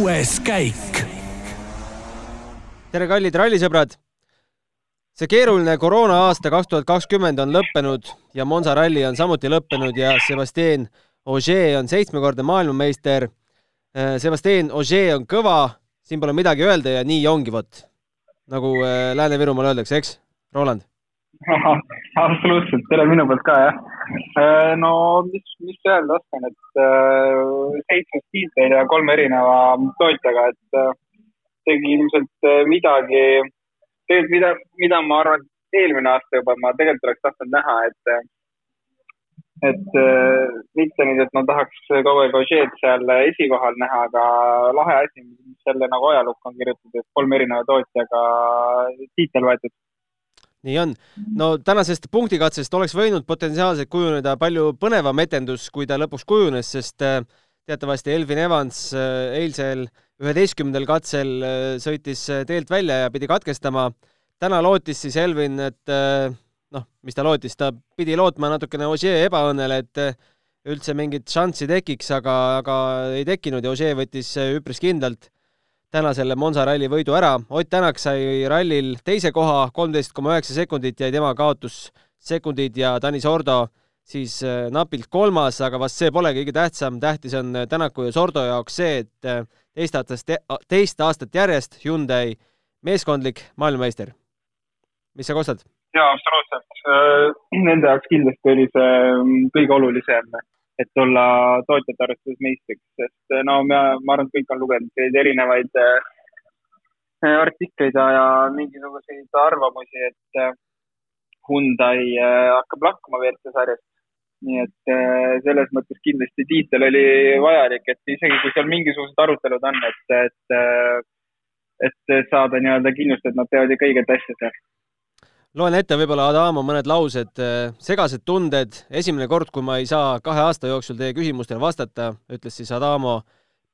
kuues käik. tere, kallid rallisõbrad! see keeruline koroona aasta kaks tuhat kakskümmend on lõppenud ja Monza ralli on samuti lõppenud ja Sebastian Ogier on seitsmekordne maailmameister. Äh, Sebastian Ogier on kõva, siin pole midagi öelda ja nii ongi vot, nagu äh, Lääne-Virumaal öeldakse, eks, Roland? absoluutselt, tere minu poolt ka jah. Äh, no mis, mis öelda oskan, et äh, seitsmes tiitel ja kolme erineva tootjaga, et äh, tegi ilmselt midagi, tegelikult mida, mida ma arvan, eelmine aasta juba ma tegelikult oleks tahtnud näha, et et mitte nüüd, et ma tahaks kogu aeg Ožeed seal esikohal näha, aga lahe asi, mis jälle nagu ajalukku on kirjutatud, et kolme erineva tootjaga tiitel võetud nii on. no tänasest punktikatsest oleks võinud potentsiaalselt kujuneda palju põnevam etendus, kui ta lõpuks kujunes, sest äh, teatavasti Elvin Evans äh, eilsel üheteistkümnendal katsel äh, sõitis teelt välja ja pidi katkestama. täna lootis siis Elvin, et noh, mis ta lootis, ta pidi lootma natukene Ogier ebaõnnele, et üldse mingit šanssi tekiks, aga, aga ei tekkinud ja Ogier võttis üpris kindlalt täna selle Monza ralli võidu ära. Ott Tänak sai rallil teise koha, kolmteist koma üheksa sekundit jäi tema kaotussekundid ja Tanis Ordo siis äh, napilt kolmas, aga vast see pole kõige tähtsam. tähtis on äh, Tänaku ja Sordo jaoks see, et äh, teist aastast, teist aastat järjest Hyundai meeskondlik maailmameister. mis sa kostad? jaa, absoluutselt. Nende jaoks kindlasti oli see mm, kõige olulisem et olla tootjate arvestuses meistriks, sest no ma, ma arvan, et kõik on lugenud selliseid erinevaid äh, artikleid ja mingisuguseid arvamusi, et äh, Hyundai hakkab lahkuma WRC sarjast. nii et selles mõttes kindlasti tiitel oli vajalik, et isegi kui seal mingisugused arutelud on, et, et, et saada nii-öelda kindlust, et nad teevad ikka õiget asja seal loen ette võib-olla Adamo mõned laused, äh, segased tunded, esimene kord, kui ma ei saa kahe aasta jooksul teie küsimustele vastata, ütles siis Adamo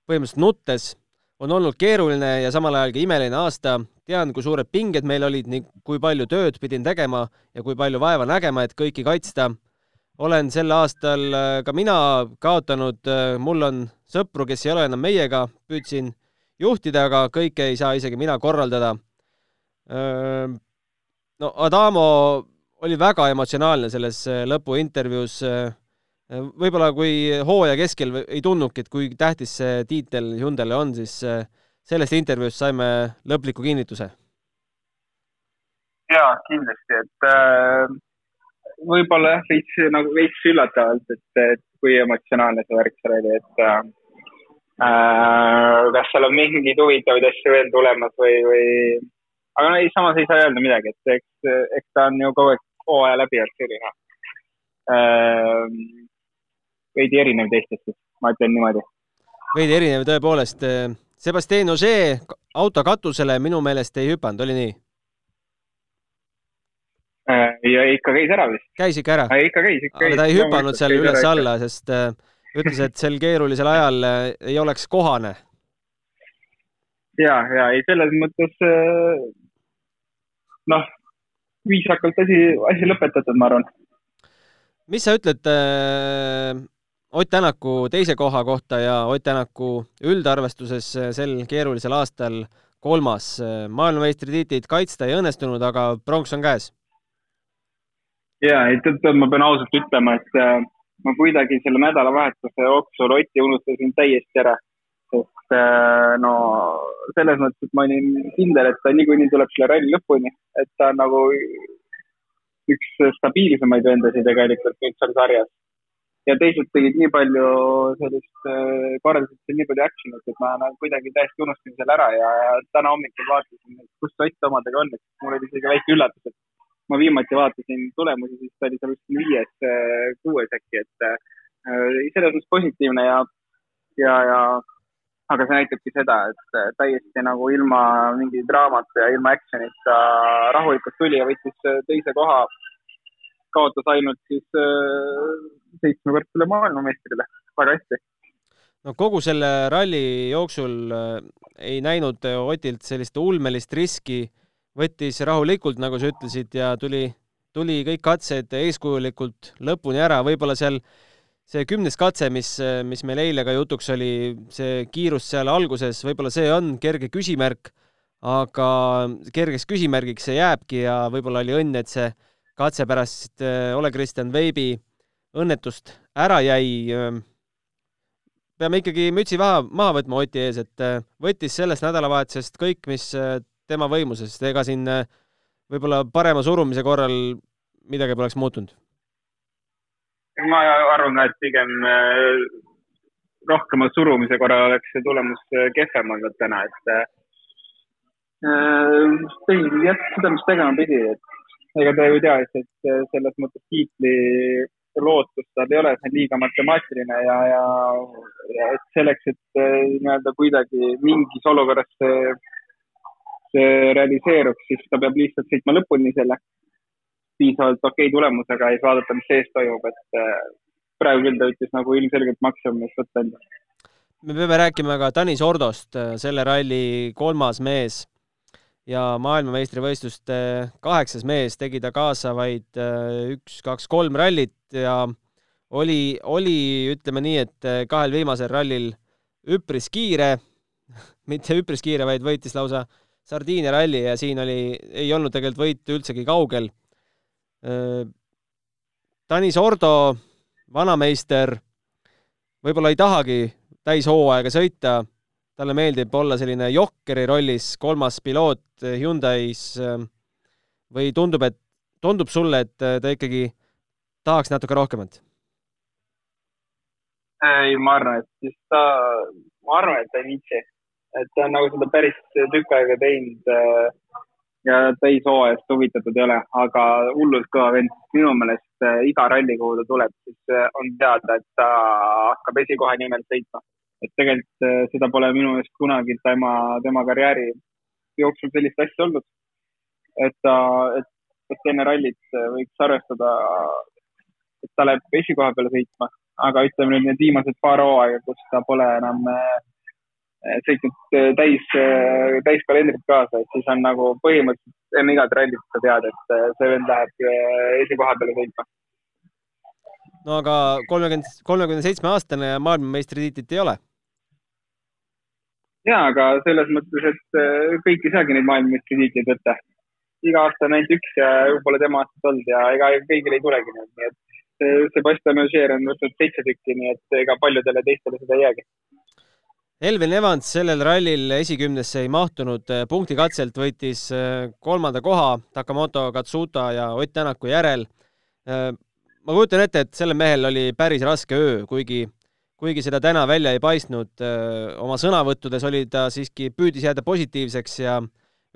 põhimõtteliselt nuttes, on olnud keeruline ja samal ajal ka imeline aasta, tean, kui suured pinged meil olid ning kui palju tööd pidin tegema ja kui palju vaeva nägema, et kõiki kaitsta. olen sel aastal äh, ka mina kaotanud, äh, mul on sõpru, kes ei ole enam meiega, püüdsin juhtida, aga kõike ei saa isegi mina korraldada no Adamo oli väga emotsionaalne selles äh, lõpuintervjuus. Äh, võib-olla kui hooaja keskel ei tundnudki, et kui tähtis see tiitel Hyundai'le on, siis äh, sellest intervjuust saime lõpliku kinnituse. jaa, kindlasti, et äh, võib-olla jah, veits nagu veits üllatavalt, et, et kui emotsionaalne see värk seal oli, et äh, kas seal on mingeid huvitavaid asju veel tulemas või, või aga no ei, samas ei saa öelda midagi, et eks, eks ta on ju kogu aeg hooaja läbi olnud selline äh, veidi erinev teistest, ma ütlen niimoodi. veidi erinev tõepoolest. Sebastian Ogier auto katusele minu meelest ei hüpanud, oli nii? Äh, ja ikka käis ära vist. käis ikka ära? ikka käis, ikka käis. aga ta ei hüpanud seal üles-alla, sest äh, ütles, et sel keerulisel ajal äh, ei oleks kohane. ja, ja ei, selles mõttes noh, viisakalt asi, asi lõpetatud, ma arvan. mis sa ütled äh, Ott Tänaku teise koha kohta ja Ott Tänaku üldarvestuses sel keerulisel aastal kolmas maailmameistritiitlit kaitsta ei õnnestunud, aga pronks on käes? ja, et, et ma pean ausalt ütlema, et äh, ma kuidagi selle nädalavahetuse jooksul Otti unustasin täiesti ära sest äh, no selles mõttes, et ma olin kindel, et ta niikuinii tuleb selle ralli lõpuni, et ta on nagu üks stabiilsemaid vendasid tegelikult nüüd seal sarjas. ja teised tegid nii palju sellist, äh, korraldasid seal nii palju action'it, et ma nagu kuidagi täiesti unustasin selle ära ja, täna hommikul vaatasin, kus Ott omadega on, et mul oli isegi väike üllatus, et ma viimati vaatasin tulemusi, siis ta oli seal vist viies, äh, kuues äkki, et selles mõttes positiivne ja, ja, ja aga see näitabki seda, et täiesti nagu ilma mingi draamata ja ilma action'ita rahulikult tuli ja võttis teise koha. kaotas ainult siis äh, seitsmekordsele maailmameistrile, väga hästi. no kogu selle ralli jooksul äh, ei näinud Otilt sellist ulmelist riski, võttis rahulikult, nagu sa ütlesid, ja tuli, tuli kõik katsed eeskujulikult lõpuni ära, võib-olla seal see kümnes katse, mis, mis meil eile ka jutuks oli, see kiirus seal alguses, võib-olla see on kerge küsimärk, aga kergeks küsimärgiks see jääbki ja võib-olla oli õnn, et see katse pärast Ole Kristjan Veibi õnnetust ära jäi. peame ikkagi mütsi maha, maha võtma Oti ees, et võttis sellest nädalavahetusest kõik, mis tema võimuses, ega siin võib-olla parema surumise korral midagi poleks muutunud ma arvan ka, et pigem äh, rohkema surumise korral oleks see tulemus äh, kehvem olnud täna, et äh, tegi jah, seda, mis tegema pidi, et ega ta ju teadis, et selles mõttes tiitli lootus tal ei ole, see on liiga matemaatiline ja, ja, ja et selleks, et nii-öelda kuidagi mingis olukorras see, see realiseeruks, siis ta peab lihtsalt sõitma lõpuni selle piisavalt okei tulemusega ja siis vaadata, mis sees toimub, et äh, praegu küll ta ütles nagu ilmselgelt maksimumist võtta endale. me peame rääkima ka Tanis Ordost, äh, selle ralli kolmas mees ja maailmameistrivõistluste kaheksas mees, tegi ta kaasa vaid äh, üks, kaks, kolm rallit ja oli, oli, ütleme nii, et kahel viimasel rallil üpris kiire, mitte üpris kiire, vaid võitis lausa Sardiinia ralli ja siin oli, ei olnud tegelikult võit üldsegi kaugel Äh, Tanis Ordo, vanameister, võib-olla ei tahagi täishooaega sõita, talle meeldib olla selline jokkeri rollis, kolmas piloot Hyundai's äh, või tundub, et, tundub sulle, et äh, ta ikkagi tahaks natuke rohkemat? ei, ma arvan, et siis ta, ma arvan, et ta ei viitsi. et ta on nagu seda päris tükk aega teinud ja täishooajast huvitatud ei ole, aga hullult kõva vend. minu meelest äh, iga ralli, kuhu ta tuleb, siis äh, on teada, et ta hakkab esikoha nimel sõitma. et tegelikult äh, seda pole minu meelest kunagi tema, tema karjääri jooksul sellist asja olnud. et ta, et, et enne rallit võiks arvestada, et ta läheb esikoha peale sõitma, aga ütleme nüüd need viimased paar hooaega, kus ta pole enam äh, sõitnud eh, täis, eh, täiskalendrit kaasa, et siis on nagu põhimõtteliselt enne igat rallit sa tead, et see vend läheb esikoha peale sõitma. no aga kolmekümmend, kolmekümne seitsme aastane ja maailmameistritiitlit ei ole? ja, aga selles mõttes, et kõik ei saagi neid maailmameistritiitleid võtta. iga aasta on ainult üks ja pole tema aastat olnud ja ega kõigil ei tulegi neid, nii et Sebastian Ogier on võtnud seitse tükki, nii et ega paljudele teistele seda ei jäägi Elvin Evans sellel rallil esikümnesse ei mahtunud, punktikatselt võitis äh, kolmanda koha Takamoto Katsuta ja Ott Tänaku järel. Äh, ma kujutan ette, et sellel mehel oli päris raske öö, kuigi, kuigi seda täna välja ei paistnud. Oma sõnavõttudes oli ta siiski, püüdis jääda positiivseks ja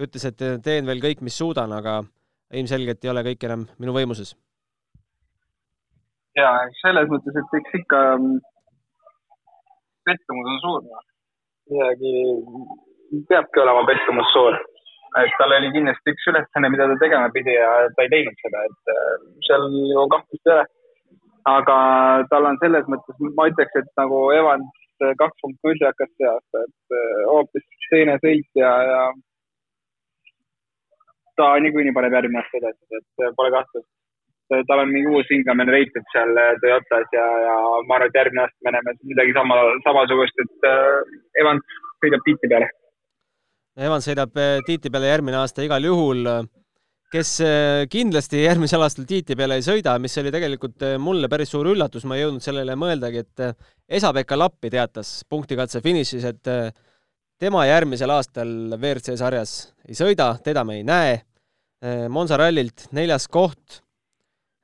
ütles, et teen veel kõik, mis suudan, aga ilmselgelt ei ole kõik enam minu võimuses. ja selles mõttes, et eks ikka mm, pettumus on suur noh midagi, peabki olema pettumus suur. et tal oli kindlasti üks ülesanne, mida ta tegema pidi ja ta ei teinud seda, et äh, seal ju kahtlust ei ole. aga tal on selles mõttes, ma ütleks, et nagu Evans kaks punkt null hakkas see aasta, et äh, hoopis teine sõit ja, ja ta niikuinii paneb järgmine aasta edasi, et äh, pole kahtlust tal on mingi uus hingamine leitud seal Toyotas ja, ja ma arvan, et järgmine aasta me näeme midagi sama, samasugust, et Evans sõidab tiitli peale. Evans sõidab eh, tiitli peale järgmine aasta igal juhul. kes kindlasti järgmisel aastal tiitli peale ei sõida, mis oli tegelikult mulle päris suur üllatus, ma ei jõudnud sellele mõeldagi, et Esa-Pekka Lappi teatas punktikatse finišis, et tema järgmisel aastal WRC sarjas ei sõida, teda me ei näe. Monza rallilt neljas koht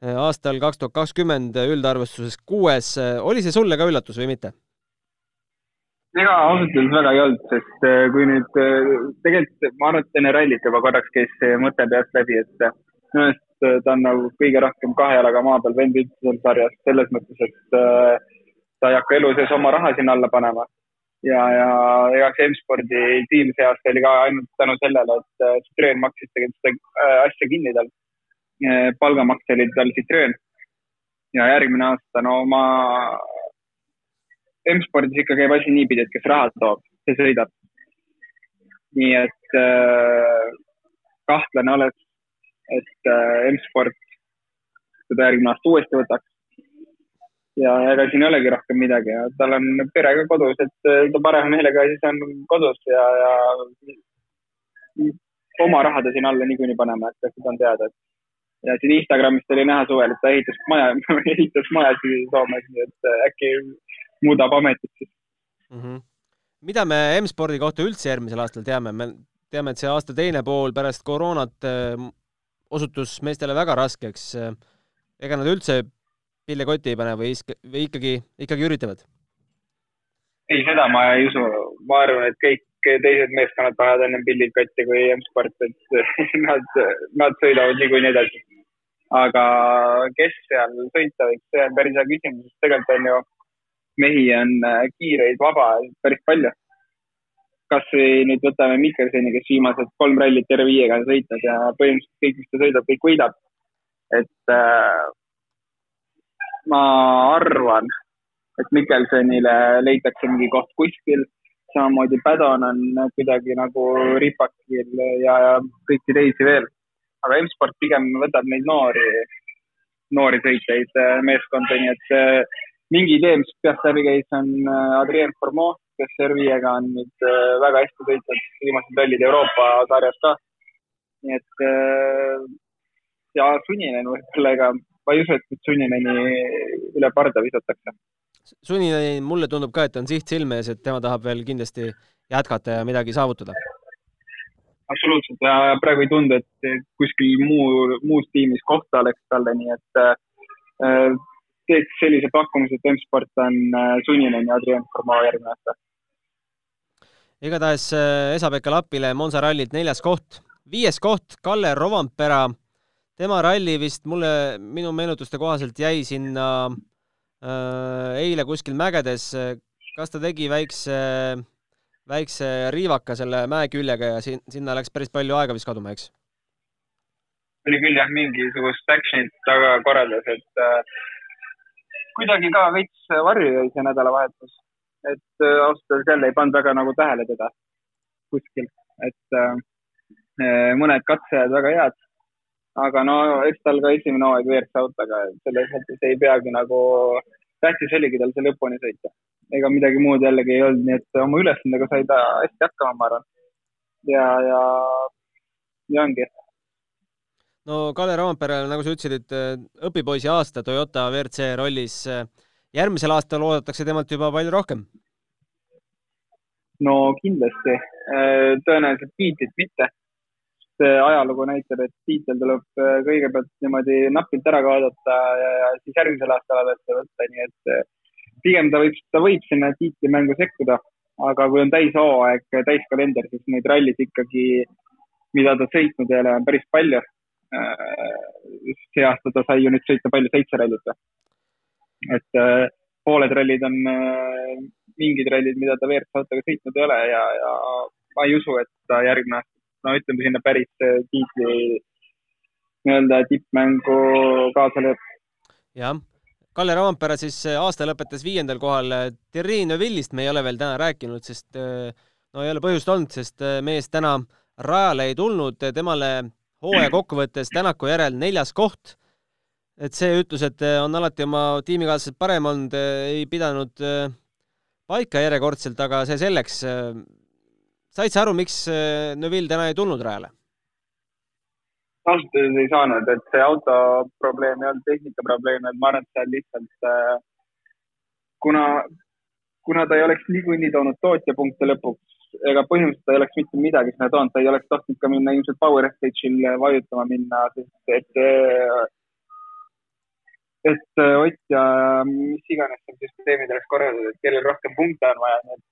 aastal kaks tuhat kakskümmend üldarvestuses kuues. oli see sulle ka üllatus või mitte? ega ausalt öeldes väga ei olnud, sest äh, kui nüüd äh, tegelikult ma arvan, et enne rallit juba korraks käis see mõte peast läbi, et äh, minu meelest ta on nagu kõige rohkem kahe jalaga maa peal vend üldse seal sarjas, selles mõttes, et ta ei hakka elu sees oma raha sinna alla panema. ja, ja ega see M-spordi tiim see aasta oli ka ainult tänu sellele, et Citroen maksis tegelikult seda asja kinni tal. Palgamaks oli tal Citroen. ja järgmine aasta, no ma M-spordis ikka käib asi niipidi, et kes raha toob, see sõidab. nii et äh, kahtlane oleks, et äh, M-sport seda järgmine aasta uuesti võtaks. ja ega siin ei olegi rohkem midagi ja tal on pere ka kodus, et äh, ta parema meelega siis on kodus ja, ja oma raha ta sinna alla niikuinii panema, et seda on teada, et ja siin Instagramist oli näha suvel, et ta ehitas maja ehitas majasid Soomes, nii et äh, äkki muudab ametit siis mm. -hmm. mida me M-spordi kohta üldse järgmisel aastal teame? me teame, et see aasta teine pool pärast koroonat äh, osutus meestele väga raskeks. ega nad üldse pille kotti ei pane või, või ikkagi, ikkagi üritavad? ei, seda ma ei usu. ma arvan, et kõik teised meeskonnad panevad ennem pillid kotti kui M-sport, et nad, nad sõidavad niikuinii edasi. Aga kes seal sõita võiks, see on päris hea küsimus, sest tegelikult on ju mehi on äh, kiireid vaba päris palju. kas või nüüd võtame Mikkelsoni, kes viimased kolm rallit terve viiega on sõitnud ja põhimõtteliselt kõik, mis ta sõidab, kõik võidab. et äh, ma arvan, et Mikkelsonile leitakse mingi koht kuskil, samamoodi Padon on kuidagi nagu ripakil ja kõiki teisi veel. Aga M-sport pigem võtab neid noori, noori sõitjaid äh, meeskonda, nii et äh, mingi idee, mis peast läbi käis, on äh, Adrien Formeau, kes R5-ga on nüüd väga hästi sõitnud viimased rallid Euroopa sarjas ka. nii et ja sunninen võib-olla, ega ma ei usu, et Sunineni üle parda visatakse. Sunineni, mulle tundub ka, et on siht silme ees, et tema tahab veel kindlasti jätkata ja midagi saavutada. Absoluutselt. Ja praegu ei tundu, et kuskil muu, muus tiimis kohta oleks talle, nii et äh, teeks sellise pakkumise, et M-sport on äh, Sunineni ja Adrien Formeau järgmine aasta. igatahes äh, Esa-Pekka Lapile Monza rallilt neljas koht, viies koht Kalle Rovampera. Tema ralli vist mulle, minu meenutuste kohaselt jäi sinna äh, eile kuskil mägedes, kas ta tegi väikse, väikse riivaka selle mäe küljega ja sin-, sinna läks päris palju aega vist kaduma, eks? oli küll jah, mingisugust action'it taga korraldas, et äh, kuidagi ka veits varju jäi see nädalavahetus. et äh, ausalt öeldes jälle ei pannud väga nagu tähele teda kuskil, et äh, mõned katsejad väga head, aga no eks tal ka esimene hooaeg WRC autoga, selles mõttes ei peagi nagu, tähtis oligi tal see lõpuni sõita. Ega midagi muud jällegi ei olnud, nii et oma ülesandega sai ta hästi hakkama, ma arvan. ja, ja, ja ongi. no Kalle Roompere, nagu sa ütlesid, et äh, õpipoisi aasta Toyota WRC rollis. Äh, järgmisel aastal oodatakse temalt juba palju rohkem no kindlasti, äh, tõenäoliselt tiitlit mitte, see ajalugu näitab, et tiitel tuleb kõigepealt niimoodi napilt ära kaadata ja, ja siis järgmisel aastal alles võtta, nii et pigem ta võib, ta võib sinna tiitlimängu sekkuda, aga kui on täishooaeg, täiskalender, siis neid rallid ikkagi, mida ta sõitnud ei ole, on päris palju. Äh, see aasta ta sai ju nüüd sõita palju, seitse rallit või? et pooled rallid on mingid rallid, mida ta WRC autoga sõitnud ei ole ja, ja ma ei usu, et ta järgmine aasta no ütleme sinna päris äh, tiitli nii-öelda tippmängu kaasa lööb. jah, Kalle Roompere siis äh, aasta lõpetas viiendal kohal. Thierry Neuvillist me ei ole veel täna rääkinud, sest äh, no ei ole põhjust olnud, sest mees täna rajale ei tulnud, temale hooaja kokkuvõttes Tänaku järel neljas koht. et see ütlus, et on alati oma tiimikaaslased parem olnud, ei pidanud paika järjekordselt, aga see selleks said sa aru, miks äh, Neville täna ei tulnud rajale? Ausalt öeldes ei saanud, et see auto probleem ei olnud tehnika probleem, et ma arvan, et seal lihtsalt äh, kuna, kuna ta ei oleks niikuinii toonud tootjapunkte lõpuks, ega põhimõtteliselt ta ei oleks mitte midagi sinna toonud, ta ei oleks tahtnud ka minna ilmselt Power Stage'il vajutama minna, sest et äh, et Ott ja mis iganes seal süsteemid oleks korraldatud, et kellel rohkem punkte on vaja, nii et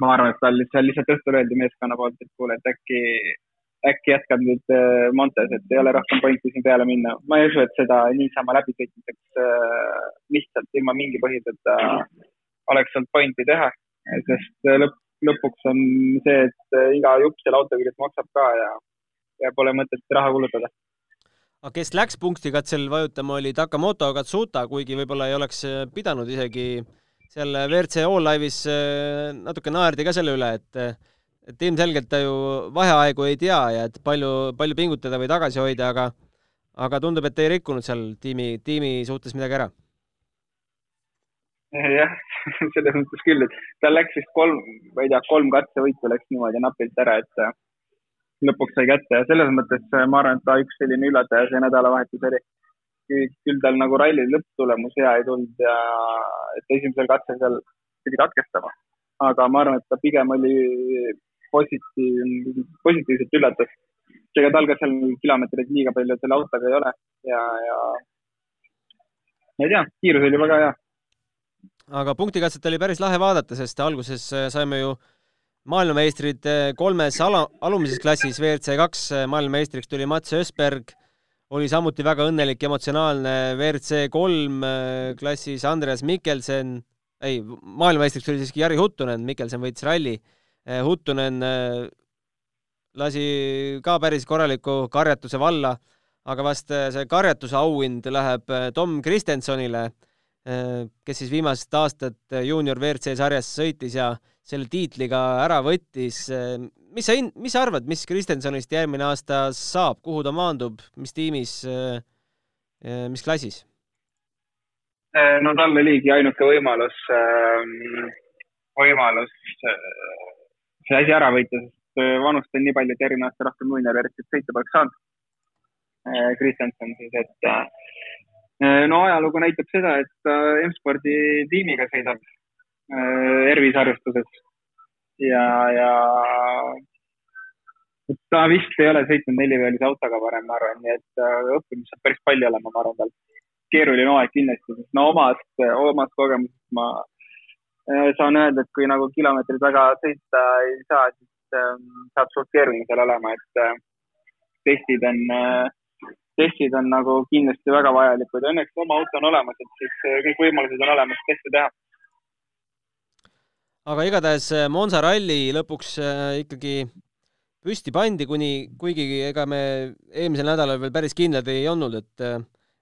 ma arvan, et tal seal lihtsalt õhtul öeldi meeskonna poolt, et kuule, et äkki, äkki jätkab nüüd äh, Montes, et ei ole rohkem pointi siin peale minna. ma ei usu, et seda niisama läbisõitmiseks äh, lihtsalt ilma mingi põhjuseta oleks olnud pointi teha, sest lõpp, lõpuks on see, et iga jupp selle auto küljes maksab ka ja, ja pole mõtet raha kulutada aga kes läks punktikatsel vajutama, oli Takamoto Katsuta, kuigi võib-olla ei oleks pidanud isegi äh, seal WRC All Live'is äh, natuke naerdi ka selle üle, et et ilmselgelt ta ju vaheaegu ei tea ja et palju, palju pingutada või tagasi hoida, aga aga tundub, et ei rikkunud seal tiimi, tiimi suhtes midagi ära. jah, selles mõttes küll, et tal läks vist kolm, ma ei tea, kolm katsevõitu läks niimoodi napilt ära, et äh, lõpuks sai kätte ja selles mõttes äh, ma arvan, et ta üks selline üllataja see nädalavahetus oli. küll tal nagu ralli lõpptulemus hea ei tulnud ja et esimesel katsel seal pidi katkestama. aga ma arvan, et ta pigem oli positiivne, positiivselt üllatas. ega tal ka seal kilomeetreid liiga palju selle autoga ei ole ja, ja ma ei tea, kiirus oli väga hea aga punktikatset oli päris lahe vaadata, sest alguses äh, saime ju maailmameistrid äh, kolmes ala, alumises klassis, WRC kaks äh, maailmameistriks tuli Mats Ösberg, oli samuti väga õnnelik, emotsionaalne WRC kolm klassis Andreas Mikkelsen, ei, maailmameistriks tuli siiski Jari Huttunen, Mikkelsen võitis ralli. Huttunen lasi ka päris korraliku karjatuse valla, aga vast see karjatuse auhind läheb Tom Kristensonile kes siis viimased aastad juunior WRC sarjas sõitis ja selle tiitli ka ära võttis. Mis sa, mis sa arvad, mis Kristensonist järgmine aasta saab, kuhu ta maandub, mis tiimis, mis klassis? no tal oligi ainuke võimalus, võimalus see asi ära võita, sest vanust on nii palju, et järgmine aasta rohkem juunior WRC-t sõita poleks saanud. Kristenson siis, et Äh, no ajalugu näitab seda, et M-spordi tiimiga sõidab äh, Ervis arvestuses ja, ja ta vist ei ole sõitnud neliveolise autoga varem, ma arvan, nii et äh, õppimist saab päris palju olema, ma arvan, tal. keeruline hooaeg kindlasti, sest no omast, omast kogemusest ma saan öelda, et kui nagu kilomeetrid väga sõita ei saa, siis ähm, saab suht keeruline seal olema, et testid on äh, testid on nagu kindlasti väga vajalikud ja õnneks oma auto on olemas, et siis äh, kõik võimalused on olemas teste teha. aga igatahes äh, Monza ralli lõpuks äh, ikkagi püsti pandi, kuni, kuigi ega me eelmisel nädalal veel päris kindlad ei olnud, et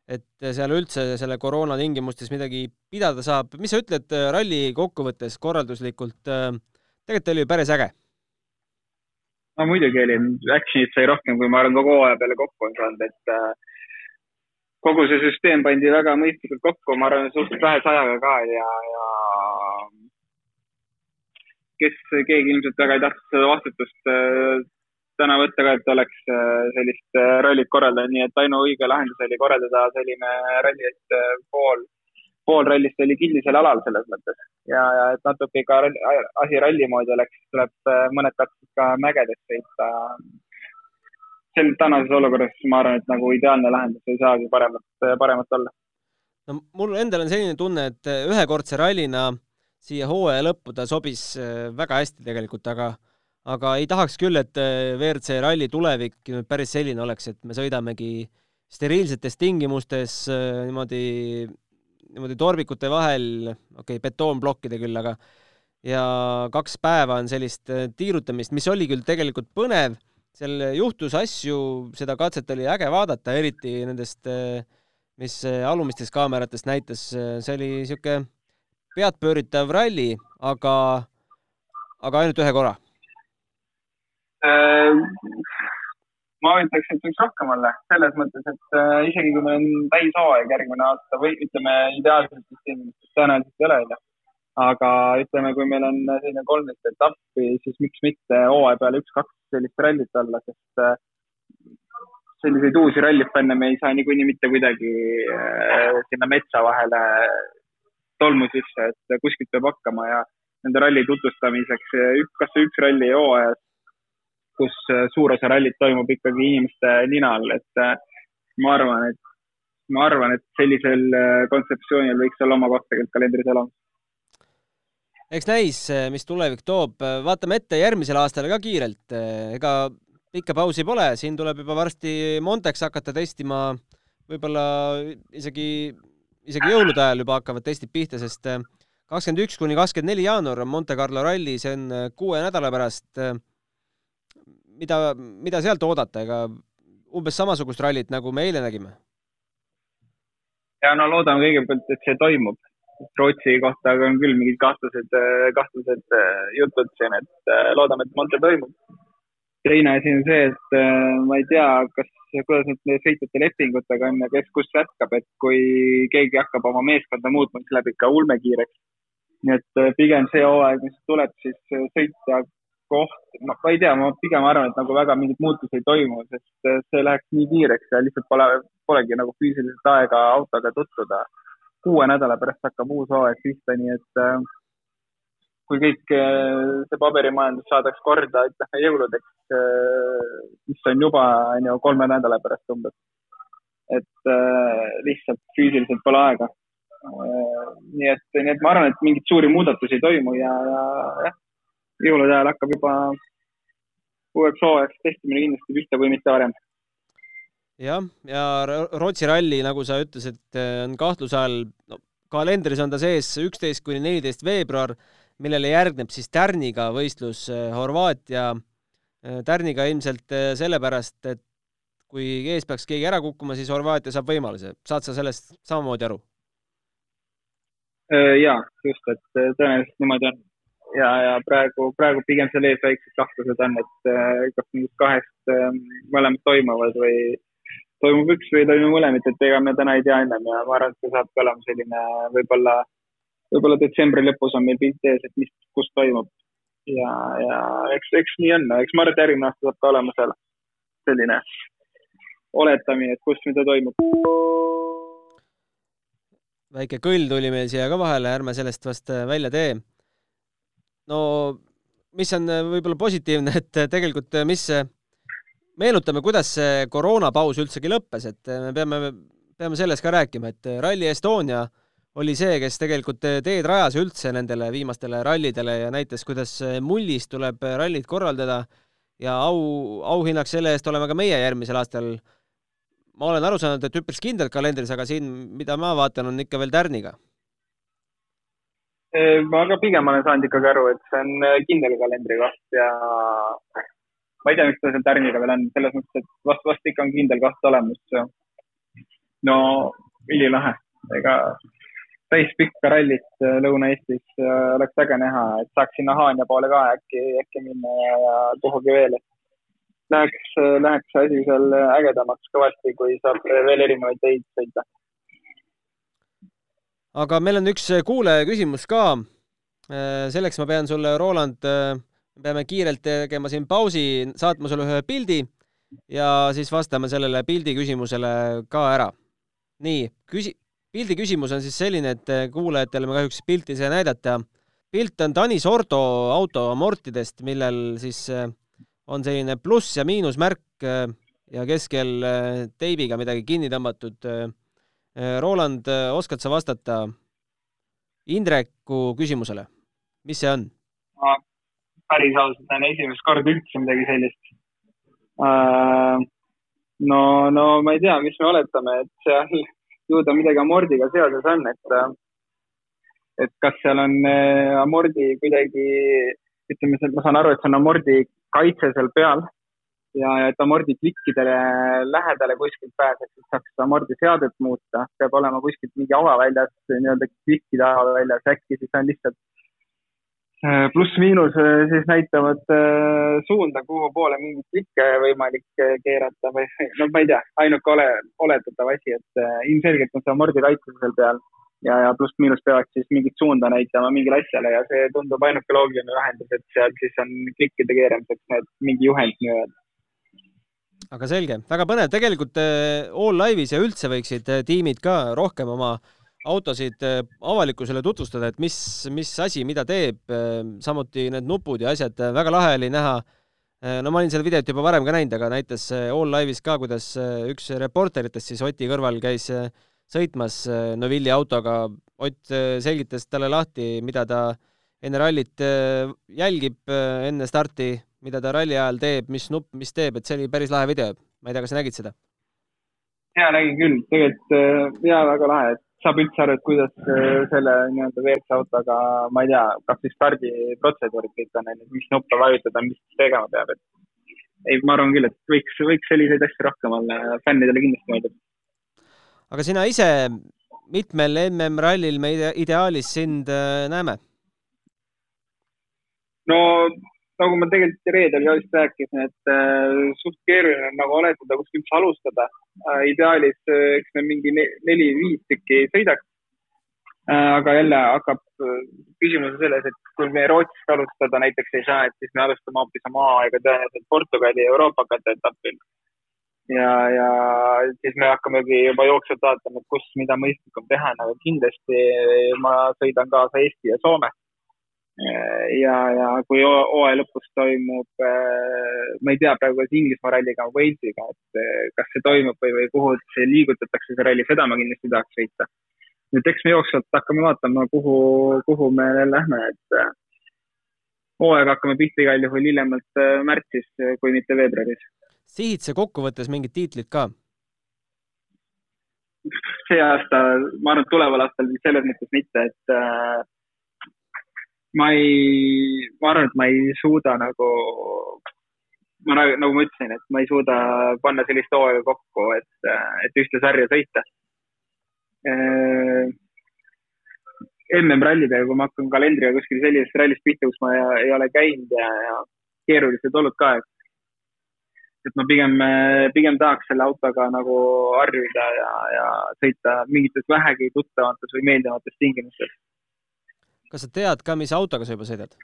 et seal üldse selle koroona tingimustes midagi pidada saab. mis sa ütled ralli kokkuvõttes korralduslikult? tegelikult oli ju päris äge no muidugi oli, action'it sai rohkem, kui ma arvan, kogu hooaja peale kokku on saanud, et äh, kogu see süsteem pandi väga mõistlikult kokku, ma arvan, suhteliselt vähese ajaga ka ja, ja kes, keegi ilmselt väga ei tahtnud seda vastutust äh, täna võtta ka, et oleks äh, sellist äh, rallit korraldada, nii et ainuõige lahendus oli korraldada selline ralli, et äh, pool pool rallist oli kinnisel alal selles mõttes ja, ja et natuke ka asi ralli moodi oleks, tuleb mõned katsed ka mägedes sõita. sel tänases olukorras ma arvan, et nagu ideaalne lahendus ei saagi paremat, paremat olla. no mul endal on selline tunne, et ühekordse rallina siia hooaja lõppu ta sobis väga hästi tegelikult, aga aga ei tahaks küll, et äh, WRC ralli tulevik päris selline oleks, et me sõidamegi steriilsetes tingimustes niimoodi niimoodi torbikute vahel, okei okay,, betoonplokkide küll, aga ja kaks päeva on sellist äh, tiirutamist, mis oli küll tegelikult põnev, seal juhtus asju, seda katset oli äge vaadata, eriti nendest, äh, mis äh, alumistest kaameratest näitas, see oli niisugune peadpööritav ralli, aga, aga ainult ühe korra. äh, ma ütleks, et võiks rohkem olla, selles mõttes, et äh, isegi kui meil on täishooaeg järgmine aasta või ütleme ideaalsetes tingimustes tõenäoliselt ei ole, onju. aga ütleme, kui meil on selline kolmteist etappi, siis miks mitte hooaja peale üks-kaks sellist rallit olla, sest äh, selliseid uusi rallifänne me ei saa niikuinii mitte kuidagi äh, sinna metsa vahele tolmu sisse, et kuskilt peab hakkama ja nende ralli tutvustamiseks, kas või üks ralli hooajas kus äh, suur osa rallit toimub ikkagi inimeste nina all, et äh, ma arvan, et ma arvan, et sellisel äh, kontseptsioonil võiks olla oma koht tegelikult kalendris olemas. eks näis, mis tulevik toob, vaatame ette järgmisele aastale ka kiirelt, ega pikka pausi pole, siin tuleb juba varsti Montex hakata testima, võib-olla isegi, isegi jõulude ajal juba hakkavad testid pihta, sest kakskümmend üks kuni kakskümmend neli jaanuar on Monte Carlo ralli, see on kuue nädala pärast mida, mida sealt oodata, ega umbes samasugust rallit, nagu me eile nägime? ja no loodame kõigepealt, et see toimub. Rootsi kohta on küll mingid kahtlased, kahtlased äh, jutud siin, et äh, loodame, et Monte toimub. teine asi on see, et äh, ma ei tea, kas kuidas nüüd sõitjate lepingutega on ja kes kus jätkab, et kui keegi hakkab oma meeskonda muutma, siis läheb ikka ulmekiireks. nii et äh, pigem see hooaeg, mis tuleb, siis äh, sõitja koht, noh, ma ei tea, ma pigem arvan, et nagu väga mingeid muutusi ei toimu, sest äh, see läheks nii kiireks ja lihtsalt pole, polegi nagu füüsiliselt aega autoga tutvuda. kuue nädala pärast hakkab uus hooaeg pihta, nii et äh, kui kõik äh, see paberimajandus saadaks korda, ütleme jõuludeks, mis on juba, on ju, kolme nädala pärast umbes. et lihtsalt füüsiliselt pole aega. nii et, nii et ma arvan, et mingeid suuri muudatusi ei toimu ja, ja jah jõulude ajal hakkab juba uueks hooajaks testimine kindlasti pihta, kui mitte varem. jah, ja Rootsi ralli, nagu sa ütlesid, on kahtluse all, no kalendris on ta sees üksteist kuni neliteist veebruar, millele järgneb siis tärniga võistlus eh, Horvaatia. Eh, tärniga ilmselt eh, sellepärast, et kui ees peaks keegi ära kukkuma, siis Horvaatia saab võimaluse. saad sa sellest samamoodi aru? jaa, just, et tõenäoliselt niimoodi on ja, ja praegu, praegu pigem seal ees väiksed kahtlused on, et äh, kas nendest kahest äh, mõlemad toimuvad või toimub üks või toimub mõlemad, et ega me täna ei tea ennem ja ma arvan, et see saabki olema selline võib-olla, võib-olla detsembri lõpus on meil pilt ees, et mis, kus toimub. ja, ja eks, eks nii on, eks ma arvan, et järgmine aasta saab ka olema seal selline oletamine, et kus mida toimub. Väike kõll tuli meil siia ka vahele, ärme sellest vast välja tee no mis on äh, võib-olla positiivne, et äh, tegelikult äh, mis, meenutame, kuidas see koroonapaus üldsegi lõppes, et me peame, peame sellest ka rääkima, et Rally Estonia oli see, kes tegelikult teed rajas üldse nendele viimastele rallidele ja näitas, kuidas mullis tuleb rallit korraldada ja au, auhinnaks selle eest oleme ka meie järgmisel aastal. ma olen aru saanud, et üpris kindlalt kalendris, aga siin, mida ma vaatan, on ikka veel tärniga ma ka pigem olen saanud ikkagi aru, et see on äh, kindel kalendrikoht ja ma ei tea, miks ta seal tärniga veel on, selles mõttes, et vast, vast ikka on kindel koht olemas. no ülilahe, ega päris pikka rallit äh, Lõuna-Eestis äh, oleks äge näha, et saaks sinna Haanja poole ka äkki, äkki minna ja, ja kuhugi veel, et läheks, läheks asi seal ägedamaks kõvasti, kui saab veel erinevaid teid sõita aga meil on üks äh, kuulaja küsimus ka. Äh, selleks ma pean sulle, Roland, äh, peame kiirelt tegema siin pausi, saatma sulle ühe pildi ja siis vastame sellele pildi küsimusele ka ära. nii, küsi-, pildi küsimus on siis selline, et kuulajatele ma kahjuks pilti ei saa näidata. pilt on Tanis Ordo auto amortidest, millel siis on selline pluss ja miinusmärk ja keskel teibiga midagi kinni tõmmatud Roland, äh, oskad sa vastata Indreku küsimusele, mis see on? ma päris ausalt olen esimest korda üldse midagi sellist. Äh, no, no ma ei tea, mis me oletame, et seal ju ta midagi amordiga seoses on, et, et kas seal on amordi kuidagi, ütleme, ma saan aru, et see on amordi kaitse seal peal ja, ja et amordiklikkidele lähedale kuskilt pääseks, et saaks amordiseadet muuta, peab olema kuskilt mingi avaväljas, nii-öelda klikkide avaväljas, äkki siis on lihtsalt äh, pluss-miinus äh, siis näitavad äh, suunda, kuhu poole mingit klikke võimalik keerata või no ma ei tea, ainuke ole, oletatav asi, et ilmselgelt on see amordi kaitse seal peal ja, ja pluss-miinus peavad siis mingit suunda näitama mingile asjale ja see tundub ainuke loogiline lahendus, et seal siis on klikkide keeramiseks need mingi juhend nii-öelda aga selge, väga põnev, tegelikult äh, All Live'is ja üldse võiksid äh, tiimid ka rohkem oma autosid äh, avalikkusele tutvustada, et mis, mis asi, mida teeb, samuti need nupud ja asjad, väga lahe oli näha. no ma olin seda videot juba varem ka näinud, aga näitas All Live'is ka, kuidas üks reporteritest siis Oti kõrval käis sõitmas Novilli autoga. Ott selgitas talle lahti, mida ta enne rallit jälgib enne starti mida ta ralli ajal teeb, mis nupp, mis teeb, et see oli päris lahe video. ma ei tea, kas sa nägid seda? ja nägin küll, tegelikult äh, ja väga lahe, et saab üldse aru, et kuidas äh, selle nii-öelda WRC autoga, ma ei tea, kas siis stardiprotseduurid kõik on, mis nuppe vajutada, mis tegema peab, et ei, ma arvan küll, et võiks, võiks selliseid asju rohkem olla fännidele kindlasti meeldib. aga sina ise mitmel MM-rallil me ideaalis sind äh, näeme? no nagu ma tegelikult reedel ka just rääkisin, et äh, suht keeruline on nagu oletada kuskilt alustada äh,. ideaalis äh, eks me mingi neli-viis tükki sõidaks äh,. aga jälle hakkab äh, küsimus on selles, et kui me Rootsist alustada näiteks ei saa, et siis me alustame hoopis oma aega tõenäoliselt Portugali Euroopakate etapil. ja, ja siis me hakkamegi juba jooksvalt vaatama, kus, mida mõistlikum teha, aga kindlasti ma sõidan kaasa Eesti ja Soome ja, ja kui hooaja lõpus toimub, äh, ma ei tea praegu, kas Inglismaa ralliga või Walesiga, et äh, kas see toimub või, või kuhu see liigutatakse, see ralli, seda ma kindlasti tahaks sõita. nüüd eks me jooksvalt hakkame vaatama, kuhu, kuhu me lähme, et äh, hooaega hakkame pihta igal juhul hiljemalt märtsis, kui mitte veebruaris. sihid sa kokkuvõttes mingit tiitlit ka? see aasta, ma arvan, et tuleval aastal selles mõttes mitte, et äh, ma ei, ma arvan, et ma ei suuda nagu, ma nagu ma ütlesin, et ma ei suuda panna sellist hooaega kokku, et, et ühte sarja sõita. MM-rallidega, kui ma hakkan kalendriga kuskil sellisest rallist pihta, kus ma ei, ei ole käinud ja, ja keerulised olud ka, et et ma pigem, pigem tahaks selle autoga nagu harjuda ja, ja sõita mingites vähegi tuttavates või meeldivates tingimustes kas sa tead ka, mis autoga sa juba sõidad?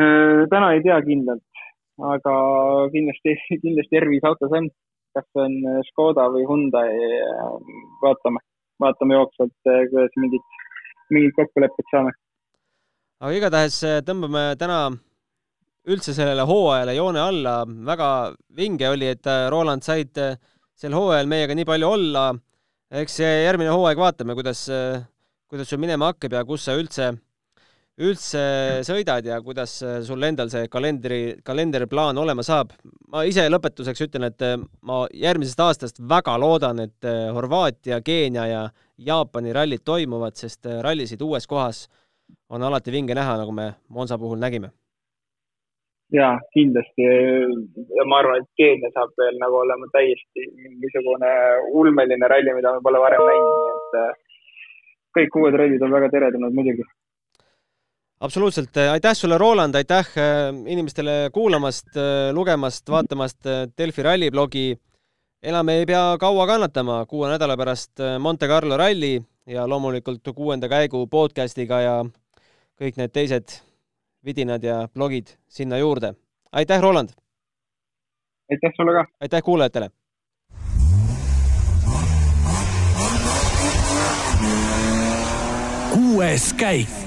Äh, täna ei tea kindlalt, aga kindlasti, kindlasti R5 auto see on. kas on Škoda või Hyundai, vaatame, vaatame jooksvalt, äh, kuidas mingid, mingid kokkulepped saame. aga igatahes äh, tõmbame täna üldse sellele hooajale joone alla, väga vinge oli, et Roland said sel hooajal meiega nii palju olla. eks järgmine hooaeg vaatame, kuidas kuidas sul minema hakkab ja kus sa üldse, üldse sõidad ja kuidas sul endal see kalendri, kalendriplaan olema saab. ma ise lõpetuseks ütlen, et ma järgmisest aastast väga loodan, et Horvaatia, Keenia ja Jaapani rallid toimuvad, sest rallisid uues kohas on alati vinge näha, nagu me Monza puhul nägime jaa, kindlasti ja ma arvan, et Keenia saab veel nagu olema täiesti mingisugune ulmeline ralli, mida me pole varem näinud, nii et kõik uued rallid on väga teretulnud muidugi. absoluutselt, aitäh sulle, Roland, aitäh äh, inimestele kuulamast, äh, lugemast, vaatamast äh, Delfi ralliblogi. enam ei pea kaua kannatama, kuue nädala pärast Monte Carlo ralli ja loomulikult kuuenda käigu podcastiga ja kõik need teised vidinad ja blogid sinna juurde. aitäh, Roland! aitäh sulle ka! aitäh kuulajatele! Kuues käik